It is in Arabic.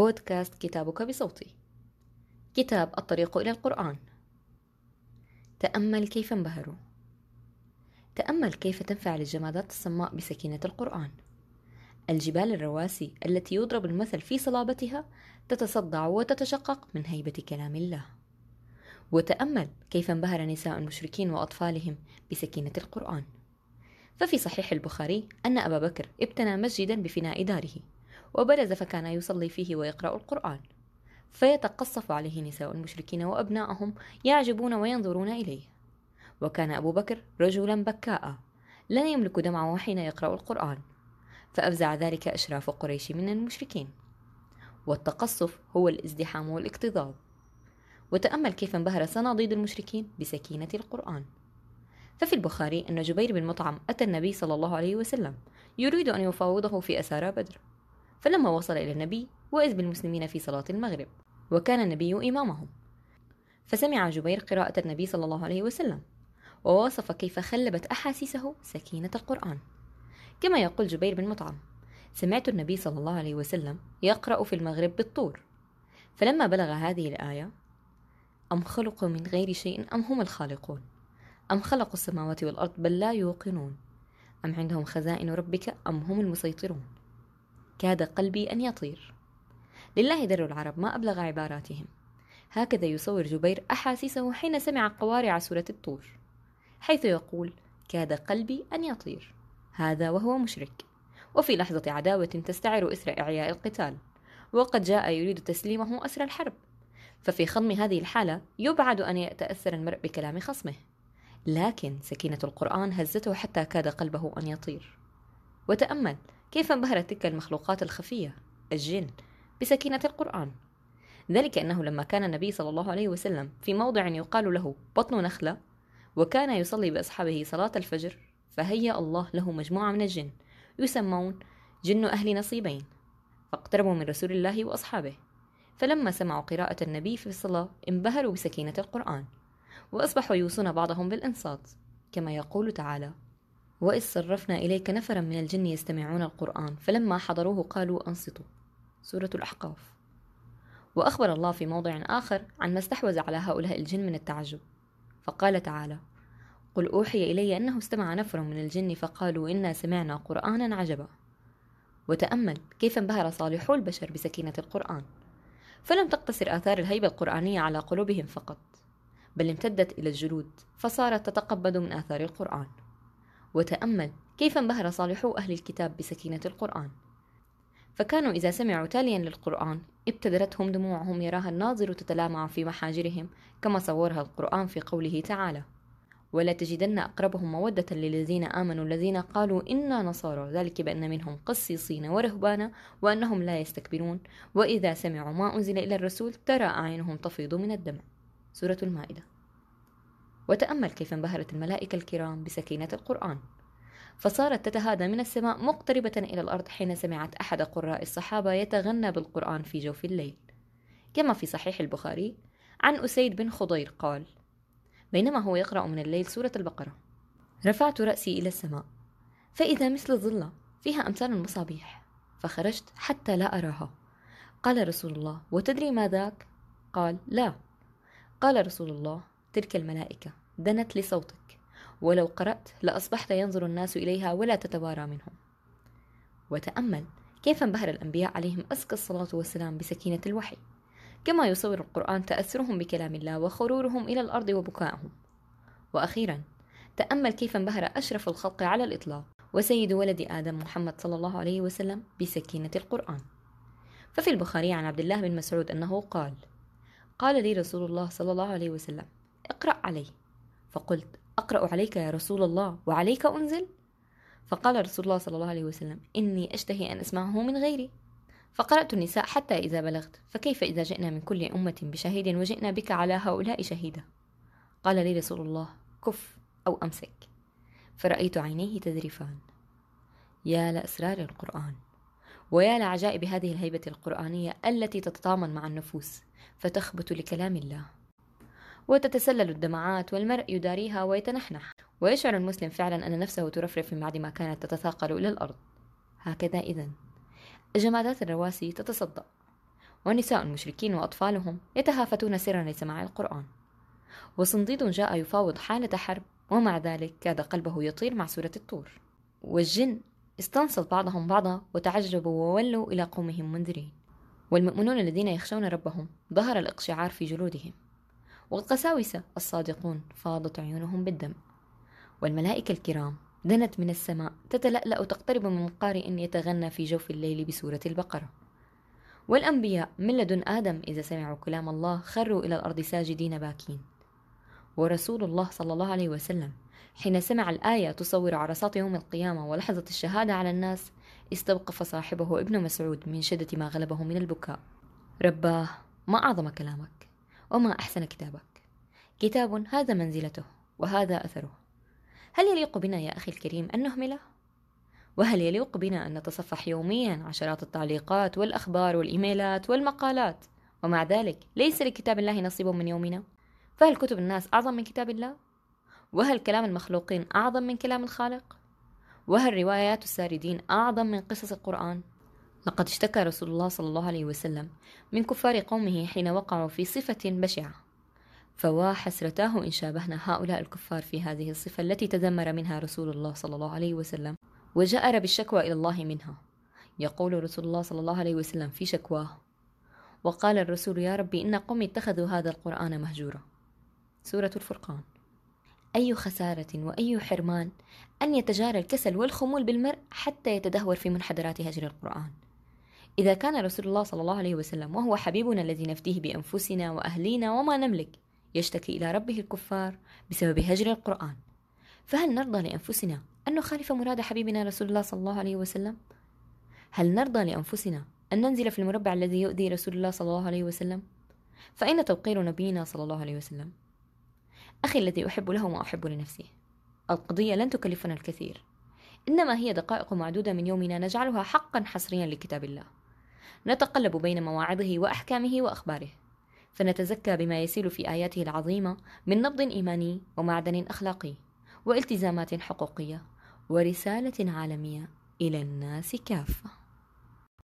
بودكاست كتابك بصوتي. كتاب الطريق إلى القرآن. تأمل كيف انبهروا. تأمل كيف تنفعل الجمادات الصماء بسكينة القرآن. الجبال الرواسي التي يضرب المثل في صلابتها تتصدع وتتشقق من هيبة كلام الله. وتأمل كيف انبهر نساء المشركين وأطفالهم بسكينة القرآن. ففي صحيح البخاري أن أبا بكر ابتنى مسجدا بفناء داره. وبرز فكان يصلي فيه ويقرأ القرآن. فيتقصف عليه نساء المشركين وأبناءهم يعجبون وينظرون إليه. وكان أبو بكر رجلا بكاء لا يملك دمعه حين يقرأ القرآن. فأفزع ذلك أشراف قريش من المشركين. والتقصف هو الازدحام والاكتظاظ. وتأمل كيف انبهر صناديد المشركين بسكينة القرآن. ففي البخاري أن جبير بن مطعم أتى النبي صلى الله عليه وسلم يريد أن يفاوضه في أسارى بدر. فلما وصل إلى النبي وإذ بالمسلمين في صلاة المغرب وكان النبي إمامهم. فسمع جبير قراءة النبي صلى الله عليه وسلم ووصف كيف خلبت أحاسيسه سكينة القرآن. كما يقول جبير بن مطعم سمعت النبي صلى الله عليه وسلم يقرأ في المغرب بالطور. فلما بلغ هذه الآية أم خلقوا من غير شيء أم هم الخالقون؟ أم خلقوا السماوات والأرض بل لا يوقنون؟ أم عندهم خزائن ربك أم هم المسيطرون؟ كاد قلبي أن يطير. لله در العرب ما أبلغ عباراتهم. هكذا يصور جبير أحاسيسه حين سمع قوارع سورة الطور حيث يقول كاد قلبي أن يطير. هذا وهو مشرك. وفي لحظة عداوة تستعر إثر إعياء القتال وقد جاء يريد تسليمه أسر الحرب. ففي خضم هذه الحالة يبعد أن يتأثر المرء بكلام خصمه. لكن سكينة القرآن هزته حتى كاد قلبه أن يطير. وتأمل كيف انبهرت تلك المخلوقات الخفية؟ الجن بسكينة القرآن. ذلك أنه لما كان النبي صلى الله عليه وسلم في موضع يقال له بطن نخلة وكان يصلي بأصحابه صلاة الفجر فهيأ الله له مجموعة من الجن يسمون جن أهل نصيبين فاقتربوا من رسول الله وأصحابه. فلما سمعوا قراءة النبي في الصلاة انبهروا بسكينة القرآن وأصبحوا يوصون بعضهم بالإنصات كما يقول تعالى وإذ صرفنا إليك نفرا من الجن يستمعون القرآن فلما حضروه قالوا أنصتوا. سورة الأحقاف. وأخبر الله في موضع آخر عن ما استحوذ على هؤلاء الجن من التعجب. فقال تعالى قل أوحي إلي أنه استمع نفر من الجن فقالوا إنا سمعنا قرآنا عجبا. وتأمل كيف انبهر صالحو البشر بسكينة القرآن. فلم تقتصر آثار الهيبة القرآنية على قلوبهم فقط بل امتدت إلى الجلود فصارت تتقبض من آثار القرآن. وتأمل كيف انبهر صالحو أهل الكتاب بسكينة القرآن. فكانوا إذا سمعوا تاليا للقرآن ابتدرتهم دموعهم يراها الناظر تتلامع في محاجرهم كما صورها القرآن في قوله تعالى. ولا تجدن أقربهم مودة للذين آمنوا الذين قالوا إنا نصارى ذلك بأن منهم قسيصين ورهبانا وأنهم لا يستكبرون. وإذا سمعوا ما أنزل إلى الرسول ترى أعينهم تفيض من الدمع. سورة المائدة. وتأمل كيف انبهرت الملائكة الكرام بسكينة القرآن. فصارت تتهادى من السماء مقتربة إلى الأرض حين سمعت أحد قراء الصحابة يتغنى بالقرآن في جوف الليل. كما في صحيح البخاري عن أسيد بن خضير قال بينما هو يقرأ من الليل سورة البقرة رفعت رأسي إلى السماء فإذا مثل ظلة فيها أمثال المصابيح فخرجت حتى لا أراها. قال رسول الله وتدري ما ذاك؟ قال لا. قال رسول الله تلك الملائكة. دنت لصوتك. ولو قرأت لأصبحت ينظر الناس إليها ولا تتوارى منهم. وتأمل كيف انبهر الأنبياء عليهم أزكى الصلاة والسلام بسكينة الوحي. كما يصور القرآن تأثرهم بكلام الله وخرورهم إلى الأرض وبكائهم وأخيرا تأمل كيف انبهر أشرف الخلق على الإطلاق وسيد ولد آدم محمد صلى الله عليه وسلم بسكينة القرآن. ففي البخاري عن عبد الله بن مسعود أنه قال قال لي رسول الله صلى الله عليه وسلم اقرأ علي فقلت أقرأ عليك يا رسول الله وعليك أنزل؟ فقال رسول الله صلى الله عليه وسلم إني أشتهي أن أسمعه من غيري. فقرأت النساء حتى إذا بلغت فكيف إذا جئنا من كل أمة بشهيد وجئنا بك على هؤلاء شهيدا؟ قال لي رسول الله كف أو أمسك. فرأيت عينيه تذرفان. يا لأسرار القرآن. ويا لعجائب هذه الهيبة القرآنية التي تتطامن مع النفوس فتخبت لكلام الله. وتتسلل الدمعات والمرء يداريها ويتنحنح. ويشعر المسلم فعلا أن نفسه ترفرف من بعد ما كانت تتثاقل إلى الأرض. هكذا إذا. الجمادات الرواسي تتصدأ ونساء المشركين وأطفالهم يتهافتون سرا لسماع القرآن. وصنديد جاء يفاوض حالة حرب ومع ذلك كاد قلبه يطير مع سورة الطور. والجن استنصت بعضهم بعضا وتعجبوا وولوا إلى قومهم منذرين. والمؤمنون الذين يخشون ربهم ظهر الإقشعار في جلودهم. والقساوسة الصادقون فاضت عيونهم بالدم. والملائكة الكرام دنت من السماء تتلألأ تقترب من قارئ يتغنى في جوف الليل بسورة البقرة. والأنبياء من لدن آدم إذا سمعوا كلام الله خروا إلى الأرض ساجدين باكين. ورسول الله صلى الله عليه وسلم حين سمع الآية تصور عرصات يوم القيامة ولحظة الشهادة على الناس استوقف صاحبه ابن مسعود من شدة ما غلبه من البكاء. رباه ما أعظم كلامك. وما أحسن كتابك كتاب هذا منزلته وهذا أثره هل يليق بنا يا أخي الكريم أن نهمله؟ وهل يليق بنا أن نتصفح يوميا عشرات التعليقات والأخبار والإيميلات والمقالات ومع ذلك ليس لكتاب الله نصيب من يومنا؟ فهل كتب الناس أعظم من كتاب الله؟ وهل كلام المخلوقين أعظم من كلام الخالق؟ وهل روايات الساردين أعظم من قصص القرآن؟ لقد اشتكى رسول الله صلى الله عليه وسلم من كفار قومه حين وقعوا في صفة بشعة فوا حسرتاه إن شابهنا هؤلاء الكفار في هذه الصفة التي تذمر منها رسول الله صلى الله عليه وسلم وجأر بالشكوى إلى الله منها. يقول رسول الله صلى الله عليه وسلم في شكواه وقال الرسول يا ربي إن قومي اتخذوا هذا القرآن مهجورا. سورة الفرقان. أي خسارة وأي حرمان أن يتجارى الكسل والخمول بالمرء حتى يتدهور في منحدرات هجر القرآن. إذا كان رسول الله صلى الله عليه وسلم وهو حبيبنا الذي نفديه بأنفسنا وأهلينا وما نملك يشتكي إلى ربه الكفار بسبب هجر القرآن فهل نرضى لأنفسنا أن نخالف مراد حبيبنا رسول الله صلى الله عليه وسلم؟ هل نرضى لأنفسنا أن ننزل في المربع الذي يؤذي رسول الله صلى الله عليه وسلم؟ فأين توقير نبينا صلى الله عليه وسلم؟ أخي الذي أحب له ما أحب لنفسي القضية لن تكلفنا الكثير إنما هي دقائق معدودة من يومنا نجعلها حقا حصريا لكتاب الله نتقلب بين مواعظه وأحكامه وأخباره. فنتزكى بما يسيل في آياته العظيمة من نبض إيماني ومعدن أخلاقي والتزامات حقوقية ورسالة عالمية إلى الناس كافة.